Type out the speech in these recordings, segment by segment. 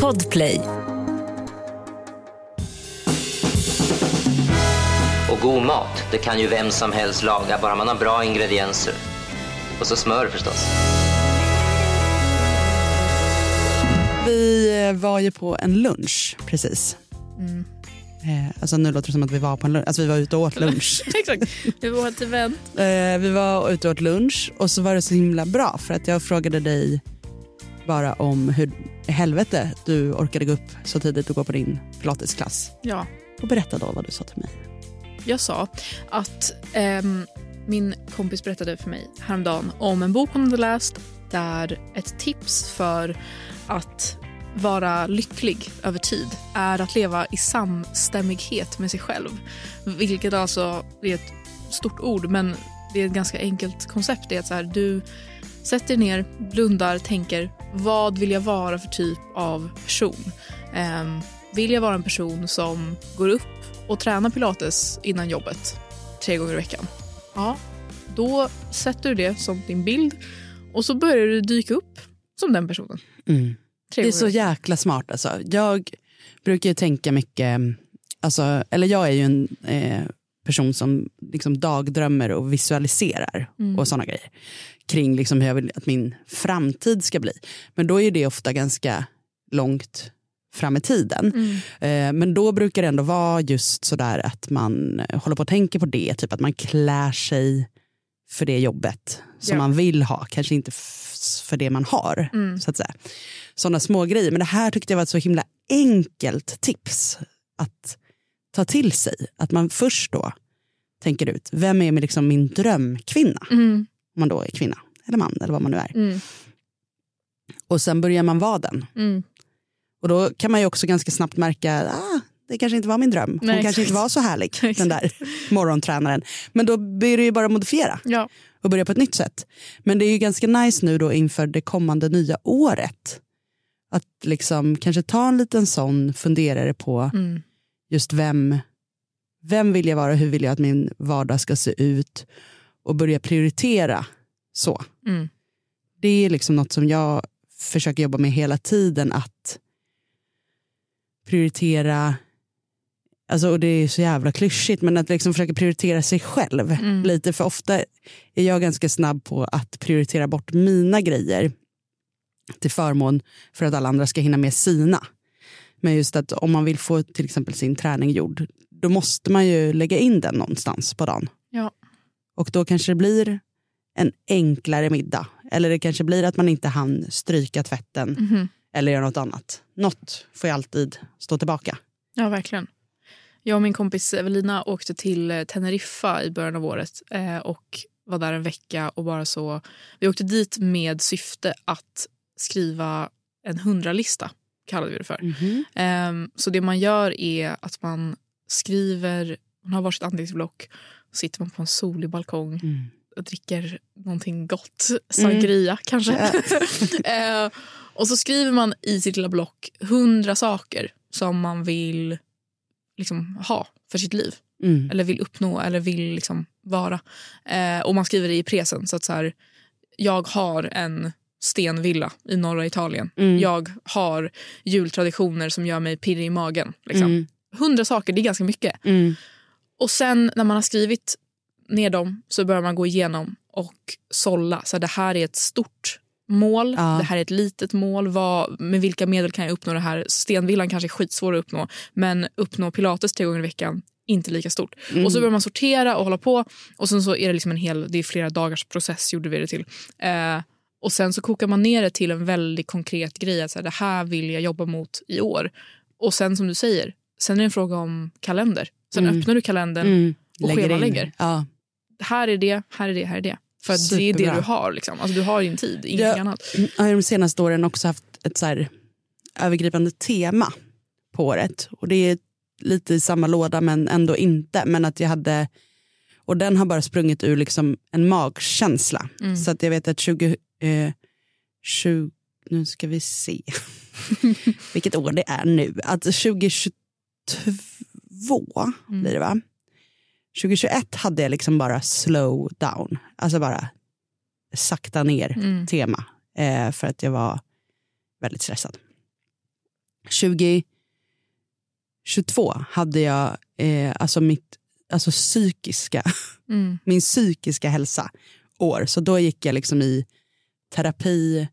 Podplay. Och god mat, det kan ju vem som helst laga, bara man har bra ingredienser. Och så smör förstås. Vi eh, var ju på en lunch precis. Eh, alltså nu låter det som att vi var på en lunch, alltså vi var ute och åt lunch. Exakt. Vi var ett event. Eh, vi var ute och åt lunch och så var det så himla bra för att jag frågade dig bara om hur i helvete du orkade gå upp så tidigt och gå på din pilatesklass. Ja, Och berätta då vad du sa till mig. jag sa att ehm, min kompis berättade för mig häromdagen om en bok hon hade läst där ett tips för att vara lycklig över tid är att leva i samstämmighet med sig själv. Vilket alltså är ett stort ord, men det är ett ganska enkelt koncept. Det är att så här, du sätter dig ner, blundar, tänker vad vill jag vara för typ av person? Ehm, vill jag vara en person som går upp och tränar pilates innan jobbet tre gånger i veckan? Ja, då sätter du det som din bild och så börjar du dyka upp som den personen. Mm. Det är så jäkla smart alltså. Jag brukar ju tänka mycket, alltså, eller jag är ju en eh, person som liksom dagdrömmer och visualiserar Mm. och sådana grejer. Kring liksom hur jag vill att min framtid ska bli. Men då är det ofta ganska långt fram i tiden. Mm. Eh, men då brukar det ändå vara just sådär att man eh, håller på och tänker på det. Typ att man klär sig för det jobbet som Ja. man vill ha. Kanske inte för det man har. Mm. så att säga. Sådana små grejer. Men det här tyckte jag var ett så himla enkelt tips att ta till sig. Att man först då tänker ut, vem är liksom min drömkvinna? Mm. Om man då är kvinna eller man eller vad man nu är. Mm. Och sen börjar man vara den. Mm. Och då kan man ju också ganska snabbt märka, ah, det kanske inte var min dröm. Hon Nej, kanske exakt. inte var så härlig, den där morgontränaren. Men då blir det ju bara modifiera Ja. och börja på ett nytt sätt. Men det är ju ganska nice nu då inför det kommande nya året. Att liksom kanske ta en liten sån funderare på Mm. Just vem, vem vill jag vara, hur vill jag att min vardag ska se ut och börja prioritera så. Mm. Det är liksom något som jag försöker jobba med hela tiden att prioritera Alltså, och det är så jävla klyschigt, men att liksom försöka prioritera sig själv Mm. lite. För ofta är jag ganska snabb på att prioritera bort mina grejer till förmån för att alla andra ska hinna med sina. Men just att om man vill få till exempel sin träning gjord, då måste man ju lägga in den någonstans på dagen. Ja. Och då kanske det blir en enklare middag. Eller det kanske blir att man inte hann stryka tvätten Mhm. eller göra något annat. Något får ju alltid stå tillbaka. Ja, verkligen. Jag och min kompis Evelina åkte till eh, Teneriffa i början av året eh, och var där en vecka och bara så... Vi åkte dit med syfte att skriva en hundralista, kallade vi det för. Ehm, så det man gör är att man skriver, man har varsitt anteckningsblock, och sitter man på en solig balkong Mm. och dricker någonting gott, sangria kanske. eh, och så skriver man i sitt lilla block hundra saker som man vill liksom, ha för sitt liv. Mm. Eller vill uppnå eller vill liksom, vara. Eh, och man skriver det i presen. Så att så här, jag har en stenvilla i norra Italien. Mm. Jag har jultraditioner som gör mig pirrig i magen. Liksom. Mm. Hundra saker, det är ganska mycket. Mm. Och sen när man har skrivit ner dem så börjar man gå igenom och sålla. Så det här är ett stort mål, Ja. det här är ett litet mål. Vad, med vilka medel kan jag uppnå det här? Stenvillan kanske är skitsvår att uppnå men uppnå pilates tre gånger i veckan inte lika stort. Mm. Och så börjar man sortera och hålla på och sen så är det liksom en hel, det är flera dagars process gjorde vi det till. Eh, och sen så kokar man ner det till en väldigt konkret grej. Att så här, det här vill jag jobba mot i år. Och sen som du säger, sen är det en fråga om kalender. Sen Mm. öppnar du kalendern Mm. och schemalägger. Ja. här är det, här är det, här är det. För att det är det Superbra. du har. Liksom. Alltså, du har din tid, Ja. annat. Jag har de senaste åren också haft ett så här övergripande tema på året. Och det är lite i samma låda men ändå inte. Men att jag hade, och den har bara sprungit ur liksom en magkänsla. Mm. Så att jag vet att 20, eh, 20 nu ska vi se vilket år det är nu. Att 2022 Mm. blir det va? 2021 hade jag liksom bara slow down. Alltså bara sakta ner Mm. tema. Eh, för att jag var väldigt stressad. 2022 hade jag eh, alltså mitt alltså psykiska, Mm. min psykiska hälsa år. Så då gick jag liksom i terapi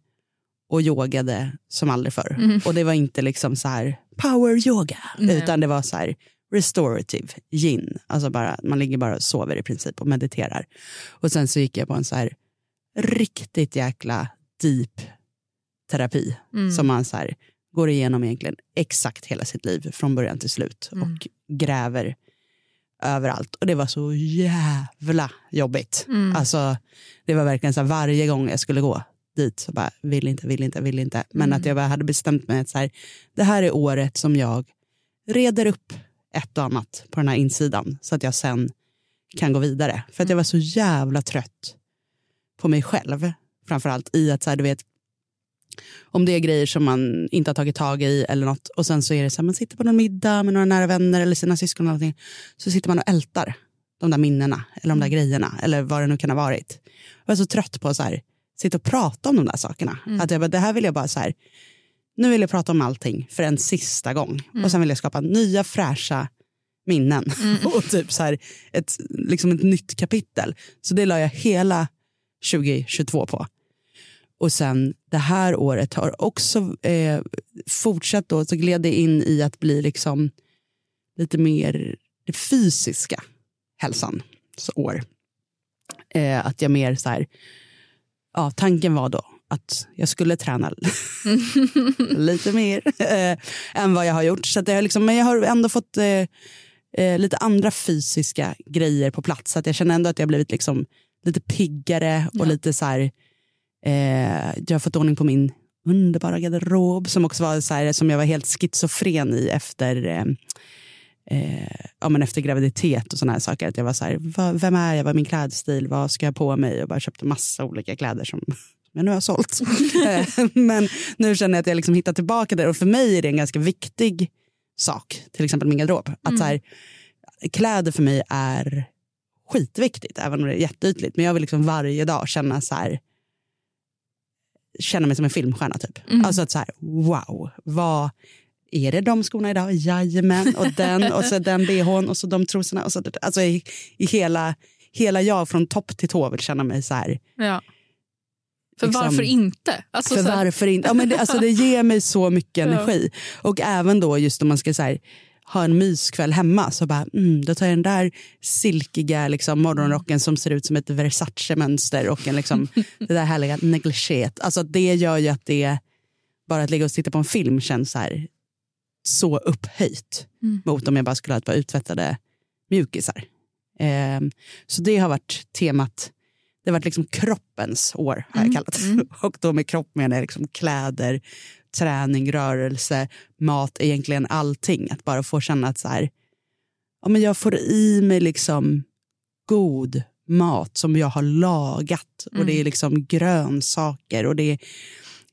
och yogade som aldrig förr. Mm. Och det var inte liksom så här power yoga, Nej. utan det var så här restorative yin. Alltså bara, man ligger bara och sover i princip och mediterar. Och sen så gick jag på en så här riktigt jäkla deep terapi Mm. som man så här går igenom egentligen exakt hela sitt liv från början till slut Mm. och gräver överallt. Och det var så jävla jobbigt. Mm. Alltså, det var verkligen så här, varje gång jag skulle gå dit så bara vill inte, vill inte, vill inte. Men Mm. att jag bara hade bestämt mig att så här, det här är året som jag reder upp ett och annat på den här insidan så att jag sen kan gå vidare. För att jag var så jävla trött på mig själv. Framförallt i att så här, du vet, om det är grejer som man inte har tagit tag i eller något och sen så är det så här, man sitter på någon middag med några nära vänner eller sina syskon eller någonting, så sitter man och ältar de där minnena eller de där grejerna eller vad det nu kan ha varit. Jag var så trött på att så här, sitta och prata om de där sakerna. Att jag bara, det här vill jag bara så här, nu vill jag prata om allting för en sista gång och sen vill jag skapa nya fräscha minnen och typ så här ett, liksom ett nytt kapitel. Så det la jag hela 2022 på. Och sen det här året har också eh, fortsatt då, så gled det in i att bli liksom lite mer det fysiska hälsans år. Eh, att jag mer så här, ja tanken var då att jag skulle träna lite mer eh, än vad jag har gjort. Så att jag, liksom, men jag har ändå fått eh, eh, lite andra fysiska grejer på plats. Så att jag känner ändå att jag blivit liksom lite piggare och Ja. lite så här, eh, jag har fått ordning på min underbara garderob som också var så här, som jag var helt schizofren i efter eh, eh, ja, men efter graviditet och såna här saker. Att jag var så här, vad, vem är jag, vad är min klädstil, vad ska jag på mig? Och bara köpte massa olika kläder som jag nu har sålt. Eh, men nu känner jag att jag liksom hittar tillbaka där och för mig är det en ganska viktig sak, till exempel min garderob. Att så här, kläder för mig är skitviktigt, även om det är jätteytligt. Men jag vill liksom varje dag känna så här känna mig som en filmstjärna typ. Alltså att så här, wow, vad är det de skorna idag? Jajamän, och den och så den bhn och så de trosorna. Och så, alltså i, i hela, hela jag från topp till tå vill känna mig så här. Ja. För Liksom- varför inte? Alltså, för varför inte? Ja, men det, alltså, det ger mig så mycket Ja. energi. Och även då just om man ska så här, ha en myskväll hemma så bara, mm, då tar jag den där silkiga liksom, morgonrocken som ser ut som ett Versace-mönster och en, liksom, det där härliga negligéet. Alltså det gör ju att det, bara att ligga och titta på en film känns så här så upphöjt Mm. mot om jag bara skulle ha ett par uttvättade mjukisar. Ehm, så det har varit temat. Det har varit liksom kroppens år har jag kallat det. Och då med kropp menar jag liksom kläder, träning, rörelse, mat, egentligen allting. Att bara få känna att så här, ja, men jag får i mig liksom god mat som jag har lagat. Och det är liksom grönsaker och det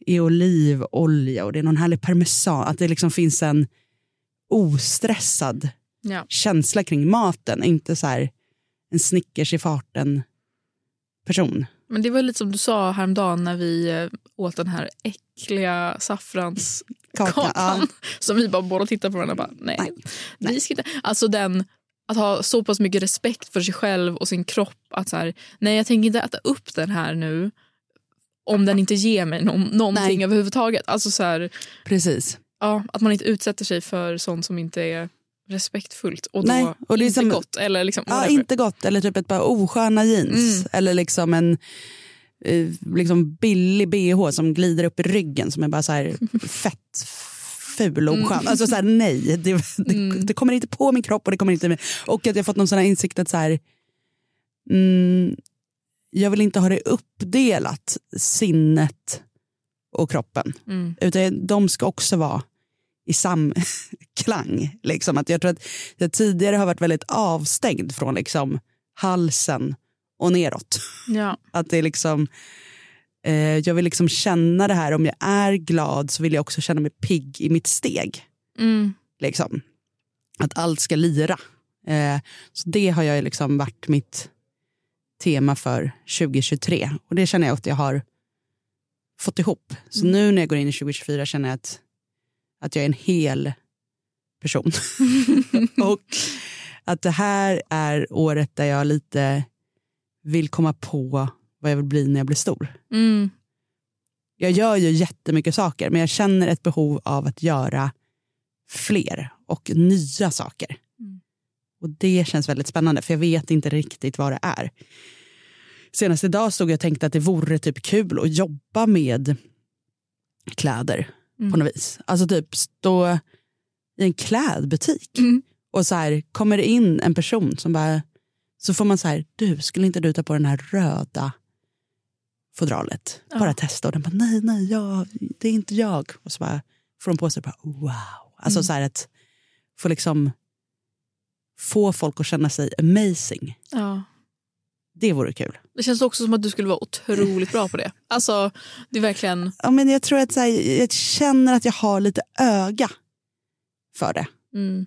är olivolja och det är någon härlig parmesan. Att det liksom finns en ostressad ja. känsla kring maten. Inte så här en Snickers i farten person. Men det var lite som du sa häromdagen när vi eh, åt den här äckliga saffranskakan. Kaka, ja. Som vi bara båda tittade på varandra och bara, nej, Nej, vi ska inte. Alltså den, att ha så pass mycket respekt för sig själv och sin kropp. Att så här, nej jag tänker inte äta upp den här nu om den inte ger mig någon, någonting Nej. överhuvudtaget. Alltså så här, Precis. ja, att man inte utsätter sig för sånt som inte är respektfullt och då Nej, och inte som- gott. Eller liksom, Ja, whatever. inte gott. Eller typ ett par osköna jeans. Mm. Eller liksom en liksom billig bh som glider upp i ryggen som är bara så här fett ful och oskön. Alltså så här, nej, det, det, Mm. det kommer inte på min kropp. Och det kommer inte med. Och att jag fått någon sån här insikt att så här, mm, jag vill inte ha det uppdelat, sinnet och kroppen. Mm. Utan de ska också vara i samklang. Liksom. Att jag tror att jag tidigare har varit väldigt avstängd från liksom halsen och neråt. Ja. Att det är liksom, eh, jag vill liksom känna det här, om jag är glad så vill jag också känna mig pigg i mitt steg. Mm. Liksom. Att allt ska lira. Eh, så det har jag liksom varit mitt tema för 2023. Och det känner jag att jag har fått ihop. Så nu när jag går in i 2024 känner jag att, att jag är en hel person. och att det här är året där jag lite vill komma på vad jag vill bli när jag blir stor. Mm. Jag gör ju jättemycket saker men jag känner ett behov av att göra fler och nya saker. Mm. Och det känns väldigt spännande för jag vet inte riktigt vad det är. Senast idag stod jag och tänkte att det vore typ kul att jobba med kläder Mm. på något vis. Alltså typ stå i en klädbutik Mm. och så här kommer det in en person som bara så får man så här, du skulle inte du ta på den här röda fodralet? Ja. Bara testa och den bara nej, nej, jag, det är inte jag. Och så bara får de på sig bara wow. Alltså Mm. så här att få liksom få folk att känna sig amazing. Ja. Det vore kul. Det känns också som att du skulle vara otroligt bra på det. Alltså, det är verkligen... Ja, men jag tror att här, jag känner att jag har lite öga för det. Mm.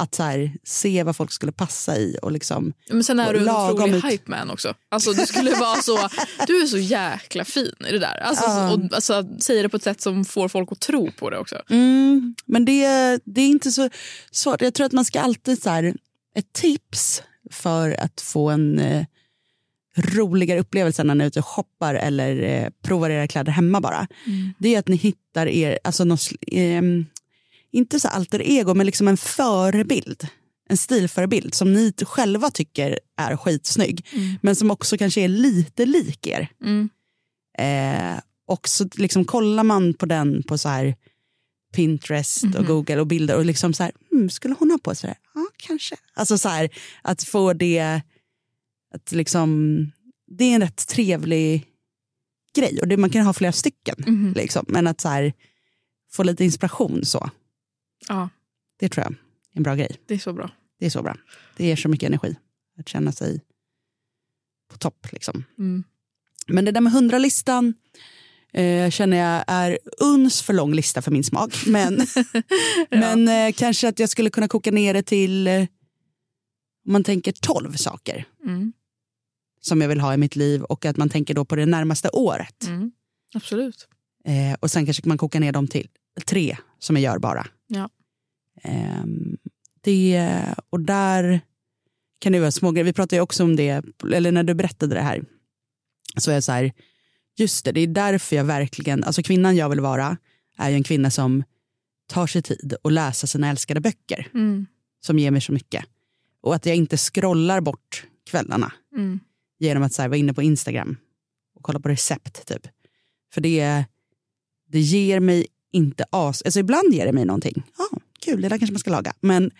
Att så här, se vad folk skulle passa i och liksom Men sen är du en otrolig ut. hype man också. Alltså, du skulle vara så... Du är så jäkla fin i det där. Alltså, Ja. och, alltså, säger det på ett sätt som får folk att tro på det också. Mm, men det, det är inte så svårt. Jag tror att man ska alltid så här, ett tips för att få en eh, roligare upplevelse när ni är ute och shoppar eller eh, provar era kläder hemma bara. Det är att ni hittar er, alltså något, sl- ehm, inte så alter ego, men liksom en förebild. En stilförebild som ni själva tycker är skitsnygg. Men som också kanske är lite lik er. Mm. Eh, och så liksom kollar man på den på så här Pinterest och Google och bilder och liksom så här, hmm, skulle hon ha på sig det? Ja, kanske. Alltså så här, att få det, att liksom, det är en rätt trevlig grej och det, man kan ha flera stycken. Mhm. Liksom, men att så här, få lite inspiration så, Ja, det tror jag är en bra grej. det är så bra. Det är så bra. Det ger så mycket energi att känna sig på topp. Liksom. Mm. Men det där med hundralistan eh, känner jag är uns för lång lista för min smak. Men, men eh, kanske att jag skulle kunna koka ner det till, eh, om man tänker 12 saker Mm. som jag vill ha i mitt liv och att man tänker då på det närmaste året. Mm. Absolut. Eh, och sen kanske man kokar ner dem till tre som är görbara. Ja. Ehm, det, och där kan det vara små grejer. Vi pratade ju också om det, eller när du berättade det här, så är jag så här, just det, det är därför jag verkligen, alltså kvinnan jag vill vara är ju en kvinna som tar sig tid att läsa sina älskade böcker Mm. som ger mig så mycket. Och att jag inte scrollar bort kvällarna Mm. genom att så här, vara inne på Instagram och kolla på recept. Typ. För det, det ger mig inte as... Alltså ibland ger det mig någonting. Ja, kul, det där kanske man ska laga. Men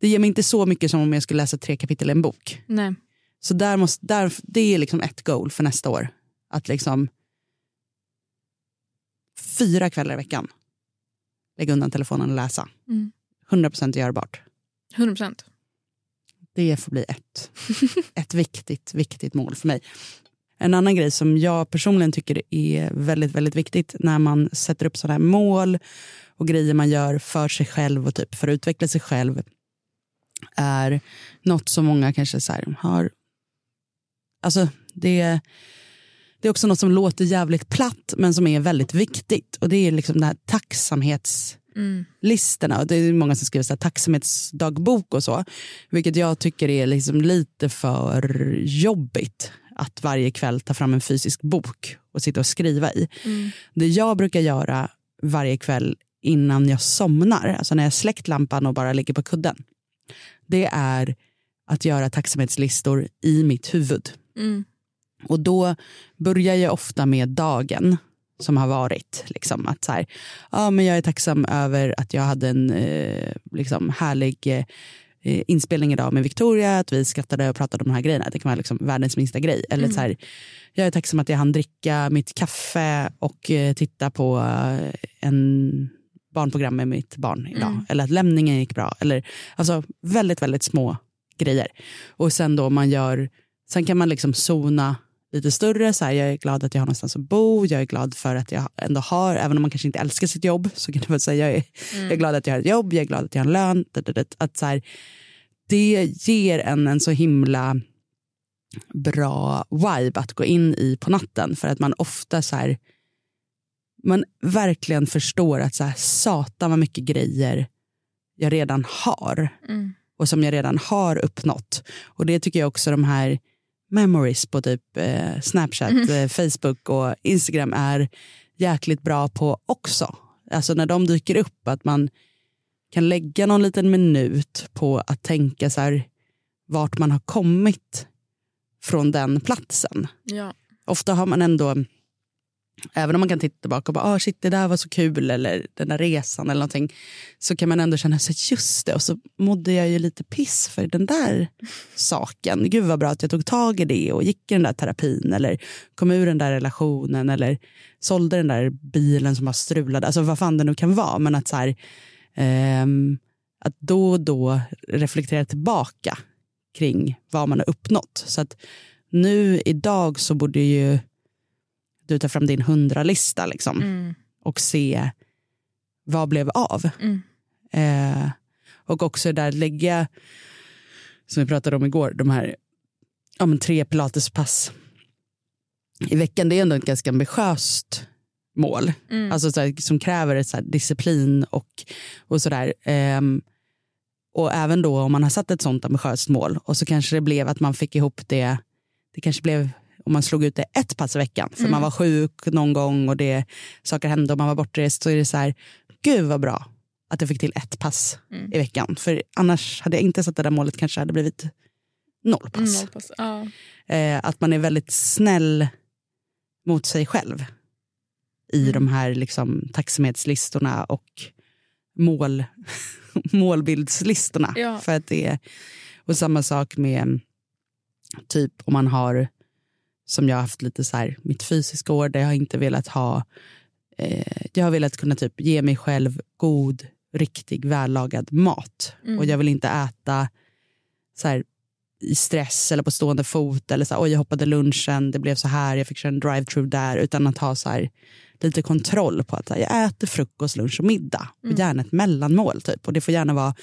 det ger mig inte så mycket som om jag skulle läsa tre kapitel i en bok. Nej. Så där måste, där, det är liksom ett goal för nästa år. Att liksom fyra kvällar i veckan lägga undan telefonen och läsa. Mm. 100% görbart. 100 procent. Det får bli ett, ett viktigt, viktigt mål för mig. En annan grej som jag personligen tycker är väldigt, väldigt viktigt när man sätter upp sådana här mål och grejer man gör för sig själv och typ för att utveckla sig själv är något som många kanske så här har... Alltså det, det är också något som låter jävligt platt men som är väldigt viktigt och det är liksom det här tacksamhets Mm. listorna. Det är många som skriver så här, tacksamhetsdagbok och så. Vilket jag tycker är liksom lite för jobbigt. Att varje kväll ta fram en fysisk bok och sitta och skriva i. Mm. Det jag brukar göra varje kväll innan jag somnar, alltså när jag släckt lampan och bara ligger på kudden. Det är att göra tacksamhetslistor i mitt huvud. Mm. Och då börjar jag ofta med dagen som har varit. Liksom, att så här, ja, men jag är tacksam över att jag hade en eh, liksom, härlig eh, inspelning idag med Victoria, att vi skrattade och pratade om de här grejerna. Det kan vara liksom världens minsta grej. Eller så här, jag är tacksam att jag hann dricka mitt kaffe och eh, titta på eh, en barnprogram med mitt barn idag. Mm. Eller att lämningen gick bra. Eller, alltså väldigt, väldigt små grejer. Och sen då man gör, sen kan man liksom zona lite större. Så här, jag är glad att jag har någonstans att bo. Jag är glad för att jag ändå har, även om man kanske inte älskar sitt jobb, så kan man säga jag är, jag är glad att jag har ett jobb, jag är glad att jag har en lön. Att så här, det ger en en så himla bra vibe att gå in i på natten för att man ofta så här, man verkligen förstår att så här, satan vad mycket grejer jag redan har Mm. och som jag redan har uppnått. Och det tycker jag också de här memories på typ eh, Snapchat, eh, Facebook och Instagram är jäkligt bra på också. Alltså när de dyker upp, att man kan lägga någon liten minut på att tänka så här, vart man har kommit från den platsen. Ja. Ofta har man ändå, även om man kan titta tillbaka och bara, ah, shit det där var så kul eller den där resan eller någonting, så kan man ändå känna sig just det och så mådde jag ju lite piss för den där saken. Gud vad bra att jag tog tag i det och gick i den där terapin eller kom ur den där relationen eller sålde den där bilen som var strulad, alltså vad fan det nu kan vara, men att så här, ehm, att då och då reflektera tillbaka kring vad man har uppnått. Så att nu idag så borde ju du ta fram din hundralista liksom, Mm. och se vad blev av. Mm. Eh, och också där lägga, som vi pratade om igår, de här ja, men tre pilatespass i veckan. Det är ändå ett ganska ambitiöst mål. Mm. Alltså så här, som kräver ett så här, disciplin och, och sådär. Ehm, och även då om man har satt ett sånt ambitiöst mål och så kanske det blev att man fick ihop det, det kanske blev om man slog ut det ett pass i veckan för man var sjuk någon gång och det saker hände och man var bortrest så är det så här, gud vad bra att jag fick till ett pass Mm. i veckan. För annars hade jag inte satt det där målet kanske hade blivit noll pass. Mm, hoppas. Ja. Eh, att man är väldigt snäll mot sig själv i Mm. de här liksom, tacksamhetslistorna och mål, målbildslistorna. Ja. För att det är, och samma sak med typ om man har, som jag har haft lite så här, mitt fysiska år där jag har inte velat ha, eh, jag har velat kunna typ ge mig själv god, riktig, vällagad mat. Mm. Och jag vill inte äta så här, i stress eller på stående fot eller så här, oj jag hoppade lunchen, det blev så här, jag fick köra en drive-through där utan att ha så här, lite kontroll på att här, jag äter frukost, lunch och middag och gärna ett mellanmål typ och det får gärna vara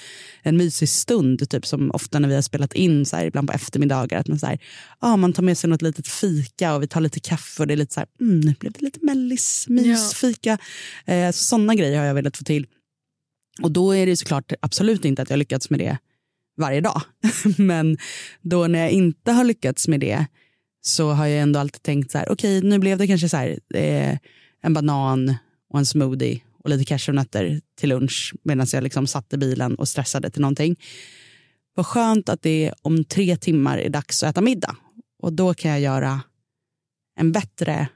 en mysig stund typ som ofta när vi har spelat in så här, ibland på eftermiddagar att man så här, ah, man tar med sig något litet fika och vi tar lite kaffe och det är lite så här, mm, nu blev det lite mellis, mysfika. Eh, så sådana grejer har jag velat få till. Och då är det såklart absolut inte att jag lyckats med det varje dag. Men då när jag inte har lyckats med det så har jag ändå alltid tänkt så här, okej nu blev det kanske så här, eh, en banan och en smoothie och lite cashewnötter till lunch medan jag liksom satt i bilen och stressade till någonting. Vad skönt att det om tre timmar är dags att äta middag och då kan jag göra en bättre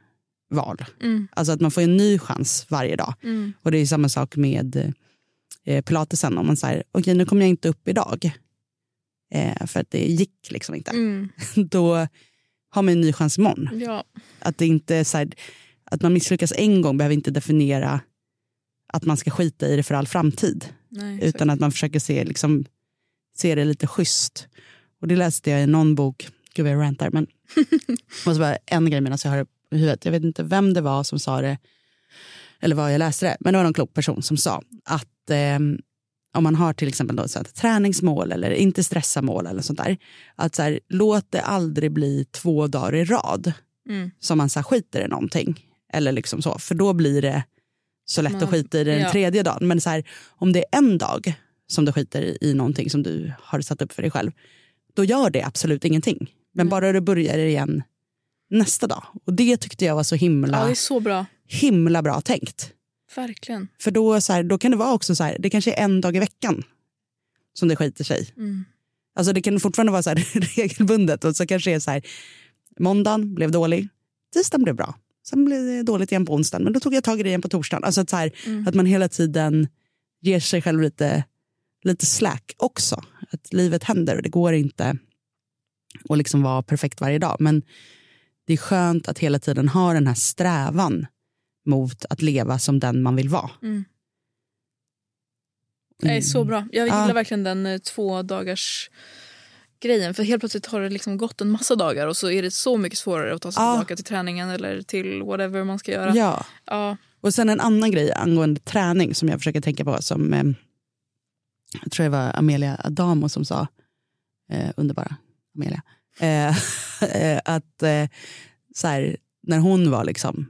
val. Mm. Alltså att man får en ny chans varje dag. Mm. Och det är samma sak med eh, pilatesen. Om man säger, okej nu kommer jag inte upp idag. Eh, för att det gick liksom inte. Mm. Då har man en ny chans imorgon. Ja. Att, det inte är så här, att man misslyckas en gång behöver inte definiera att man ska skita i det för all framtid. Nej, Utan att man försöker se, liksom, se det lite schysst. Och det läste jag i någon bok. Gud vad jag rantar. Men och så bara en grej medan jag har det i huvudet. Jag vet inte vem det var som sa det. Eller var jag läste det. Men det var någon klok person som sa att eh, om man har till exempel då, så att, träningsmål eller inte stressa mål eller sånt där. Att så här, låt det aldrig bli två dagar i rad Mm. som man så här, skiter i någonting. Eller liksom så. För då blir det så lätt Man- att skita i det den ja. tredje dagen. Men så här, om det är en dag som du skiter i, i någonting som du har satt upp för dig själv. Då gör det absolut ingenting. Men Mm. bara du börjar igen nästa dag. Och det tyckte jag var så himla, ja, det är så bra. himla bra tänkt. Verkligen. För då, så här, då kan det vara också så här, det kanske är en dag i veckan som det skiter sig. Mm. Alltså det kan fortfarande vara så här regelbundet och så kanske det är så här måndagen blev dålig, tisdagen blev bra. Sen blev det dåligt igen på onsdagen, men då tog jag tag i det igen på torsdagen. Alltså att, så här, Mm. att man hela tiden ger sig själv lite, lite slack också. Att livet händer och det går inte att liksom vara perfekt varje dag. Men det är skönt att hela tiden ha den här strävan mot att leva som den man vill vara. Mm. Det är så bra. Jag Ja. gillar verkligen den eh, två dagars grejen. För helt plötsligt har det liksom gått en massa dagar och så är det så mycket svårare att ta sig Ja. tillbaka till träningen eller till whatever man ska göra. Ja. Ja. Och sen en annan grej angående träning som jag försöker tänka på som eh, jag tror det var Amelia Adamo som sa, eh, underbara Amelia, eh, eh, att eh, så här, när hon var liksom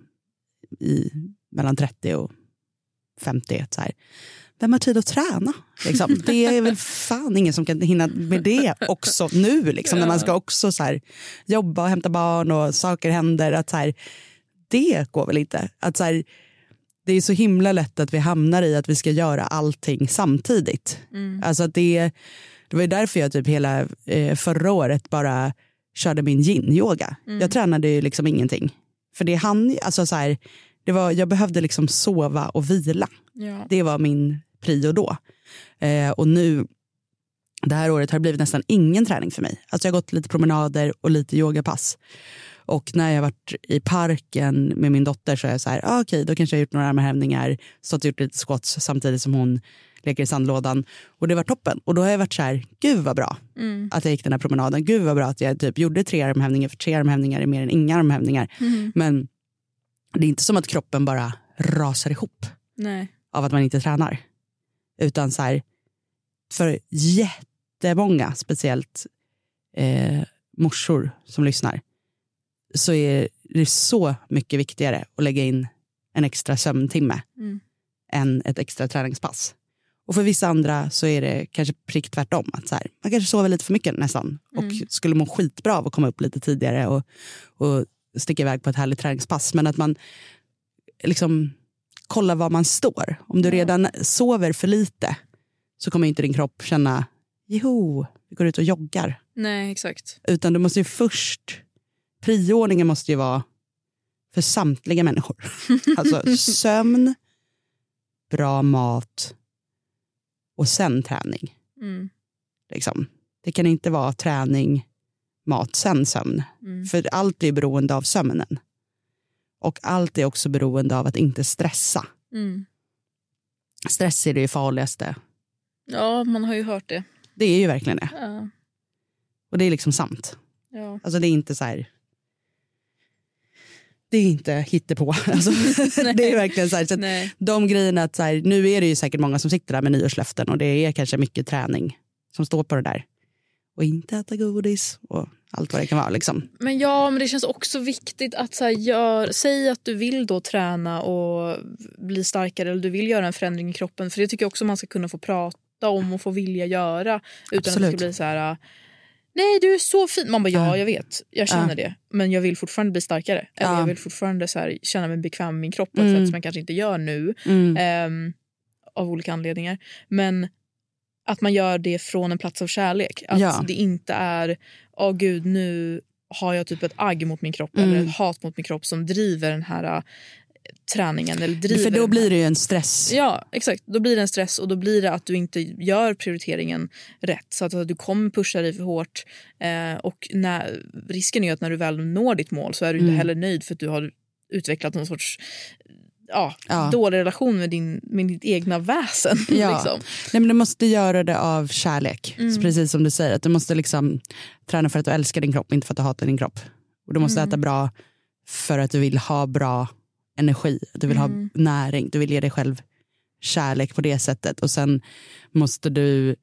i mellan 30 och 50. Så här. Vem har tid att träna? Liksom. Det är väl fan ingen som kan hinna med det också nu. Liksom, När man ska också så här, jobba och hämta barn och saker händer. Att, så här, det går väl inte. Att, så här, det är så himla lätt att vi hamnar i att vi ska göra allting samtidigt. Mm. Alltså det, det var därför jag typ hela eh, förra året bara körde min yin-yoga. Mm. Jag tränade ju liksom ingenting. För det hann, alltså så här, det var, jag behövde liksom sova och vila. Ja. Det var min prio då. Eh, och nu, det här året har det blivit nästan ingen träning för mig. Alltså jag har gått lite promenader och lite yogapass. Och när jag varit i parken med min dotter så är jag så här, ah, okej okay, då kanske jag har gjort några armhävningar, stått och gjort lite squats samtidigt som hon leker i sandlådan. Och det var toppen. Och då har jag varit så här, gud vad bra mm. att jag gick den här promenaden. Gud vad bra att jag typ gjorde tre armhävningar, för tre armhävningar är mer än inga armhävningar. Mm. Men det är inte som att kroppen bara rasar ihop Nej. av att man inte tränar. Utan så här, för jättemånga, speciellt eh, morsor som lyssnar, så är det så mycket viktigare att lägga in en extra sömntimme mm. än ett extra träningspass. Och för vissa andra så är det kanske prick tvärtom. Att så här, man kanske sover lite för mycket nästan och mm. skulle må skitbra av att komma upp lite tidigare och, och sticka iväg på ett härligt träningspass. Men att man liksom kollar var man står. Om du redan sover för lite så kommer inte din kropp känna jo, vi går ut och joggar. Nej, exakt. Utan du måste ju först, prioordningen måste ju vara för samtliga människor. alltså sömn, bra mat och sen träning. Mm. Liksom. Det kan inte vara träning, mat, sen sömn. Mm. För allt är beroende av sömnen. Och allt är också beroende av att inte stressa. Mm. Stress är det farligaste. Ja, man har ju hört det. Det är ju verkligen det. Ja. Och det är liksom sant. Ja. Alltså det är inte så här... Det är inte hittepå. Alltså, det är verkligen så här, så de grejerna att så här, nu är det ju säkert många som sitter där med nyårslöften och det är kanske mycket träning som står på det där. Och inte äta godis och allt vad det kan vara. Liksom. Men ja, men det känns också viktigt att så här, gör, säg att du vill då träna och bli starkare eller du vill göra en förändring i kroppen. För det tycker jag också man ska kunna få prata om och få vilja göra utan Absolut. att det ska bli så här Nej du är så fin. Man bara ja jag vet, jag känner ja. det. Men jag vill fortfarande bli starkare. Eller ja. jag vill fortfarande så här, känna mig bekväm med min kropp på ett mm. sätt som jag kanske inte gör nu. Mm. Um, av olika anledningar. Men att man gör det från en plats av kärlek. Att ja. det inte är, åh oh, gud nu har jag typ ett agg mot min kropp mm. eller ett hat mot min kropp som driver den här äh, träningen. Eller driver För då blir det ju en stress. Ja, exakt. Då blir det en stress och då blir det att du inte gör prioriteringen rätt. Så att du kommer pusha dig för hårt. Eh, och när, risken är att när du väl når ditt mål så är du inte mm. heller nöjd för att du har utvecklat någon sorts ja, ja. dålig relation med, din, med ditt egna väsen. Ja. Liksom. Nej, men du måste göra det av kärlek, mm. precis som du säger. Att du måste liksom träna för att du älskar din kropp, inte för att du hatar din kropp. Och Du måste mm. äta bra för att du vill ha bra energi, du vill mm. ha näring, du vill ge dig själv kärlek på det sättet. Och sen måste du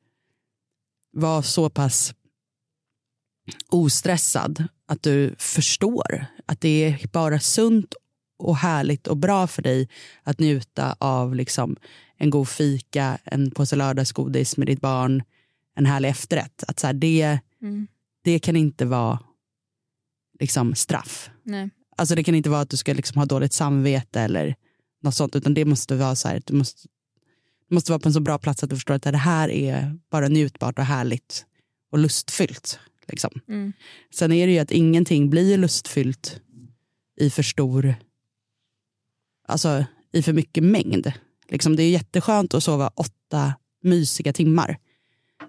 vara så pass ostressad att du förstår att det är bara sunt och härligt och bra för dig att njuta av liksom en god fika, en påse lördagsgodis med ditt barn, en härlig efterrätt. Att så här, det, mm. det kan inte vara liksom straff. Nej. Alltså det kan inte vara att du ska liksom ha dåligt samvete eller något sånt, utan det måste vara så här, du måste, du måste vara på en så bra plats att du förstår att det här är bara njutbart och härligt och lustfyllt. Liksom. Mm. Sen är det ju att ingenting blir lustfyllt i för stor alltså, i för mycket mängd. Liksom, det är jätteskönt att sova åtta mysiga timmar.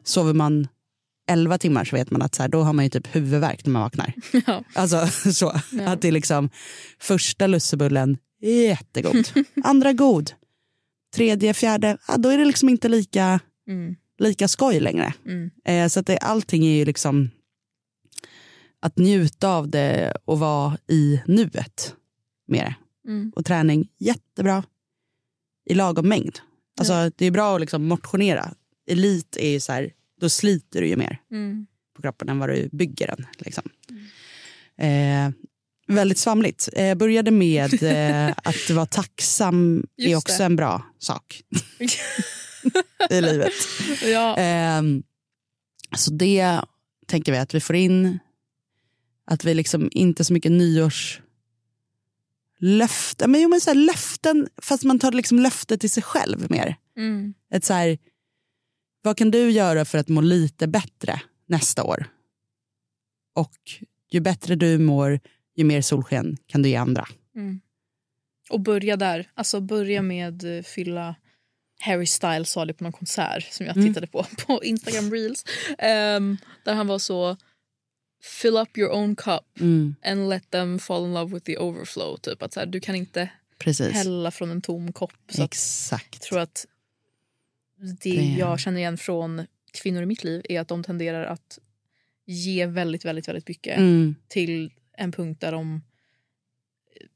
Sover man elva timmar så vet man att så här, då har man ju typ huvudvärk när man vaknar. Ja. Alltså så. Ja. Att det är liksom första lussebullen, jättegod. Andra god. Tredje, fjärde, ja, då är det liksom inte lika, mm. lika skoj längre. Mm. Eh, så att det, allting är ju liksom att njuta av det och vara i nuet mer. Mm. Och träning, jättebra. I lagom mängd. Alltså, ja. Det är bra att liksom motionera. Elit är ju så här, då sliter du ju mer mm. på kroppen än vad du bygger den. Liksom. Mm. Eh, väldigt svamligt. Jag eh, började med eh, att vara tacksam Just är också det. en bra sak i livet. Ja. Eh, så det tänker vi att vi får in. Att vi liksom inte så mycket nyårs löften, men, jo, men så här, löften fast man tar liksom löfte till sig själv mer. Mm. Ett så här, vad kan du göra för att må lite bättre nästa år? Och ju bättre du mår, ju mer solsken kan du ge andra. Mm. Och börja där. Alltså börja med eh, fylla Harry Styles sa det på någon konsert som jag Mm. tittade på på Instagram reels. Ehm, där han var så fill up your own cup Mm, and let them fall in love with the overflow. Typ att så här, du kan inte precis. hälla från en tom kopp. Så att, Exakt. jag tror att det, Det- jag känner igen från kvinnor i mitt liv är att de tenderar att ge väldigt, väldigt, väldigt mycket Mm, till en punkt där de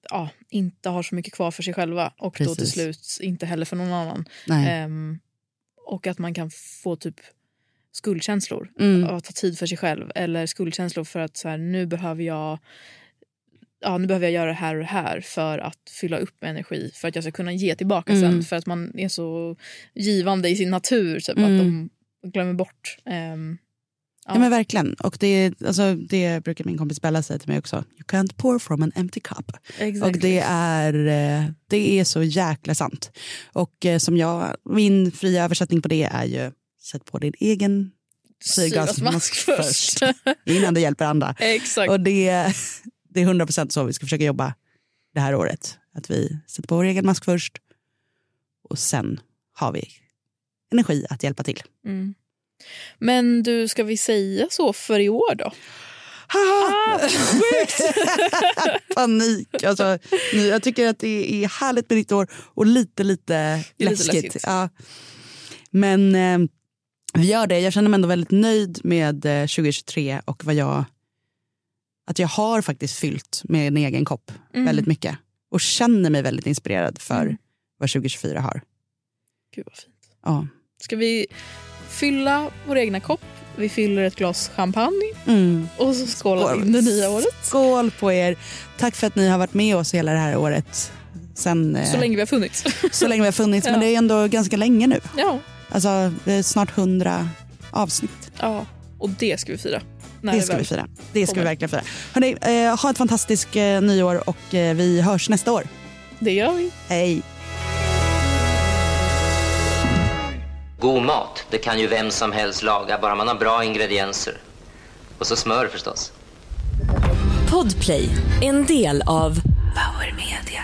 ja, inte har så mycket kvar för sig själva och då till Precis. slut inte heller för någon annan. Ehm, och att man kan få typ skuldkänslor Mm, av att ta tid för sig själv eller skuldkänslor för att så här, nu behöver jag Ja, nu behöver jag göra det här och det här för att fylla upp energi för att jag ska kunna ge tillbaka Mm. sen för att man är så givande i sin natur typ, Mm. att de glömmer bort. ehm, ja. ja. men verkligen. Och det, alltså, det brukar min kompis Bella säga till mig också. You can't pour from an empty cup. Exactly. Och det är, eh, det är så jäkla sant. Och eh, som jag, min fria översättning på det är ju sätt på din egen syrgasmask först. innan du hjälper andra. Exakt. Och det, det är 100% så vi ska försöka jobba det här året. Att vi sätter på vår egen mask först och sen har vi energi att hjälpa till. Mm. Men du, ska vi säga så för i år då? Ah, Panik. Alltså, nu, jag tycker att det är härligt med nytt år och lite, lite lite läskigt. läskigt. Ja. Men eh, vi gör det. Jag känner mig ändå väldigt nöjd med eh, 2023 och vad jag... Att jag har faktiskt fyllt med en egen kopp Mm. väldigt mycket. Och känner mig väldigt inspirerad för Mm. vad 2024 har. Gud vad fint. Ja. Ska vi fylla vår egna kopp? Vi fyller ett glas champagne Mm. och så skålar vi in det nya året. Skål på er. Tack för att ni har varit med oss hela det här året. Sen, eh, Så länge vi har funnits. så länge vi har funnits. Men Ja. det är ändå ganska länge nu. ja. Alltså snart hundra avsnitt. ja, och det ska vi fira. När Det ska vi fira. Det ska vi verkligen fira. Hörrni, eh, ha ett fantastiskt eh, nyår och eh, vi hörs nästa år. Det gör vi. Hej! God mat, det kan ju vem som helst laga, bara man har bra ingredienser. Och så smör förstås. Podplay, en del av Power Media.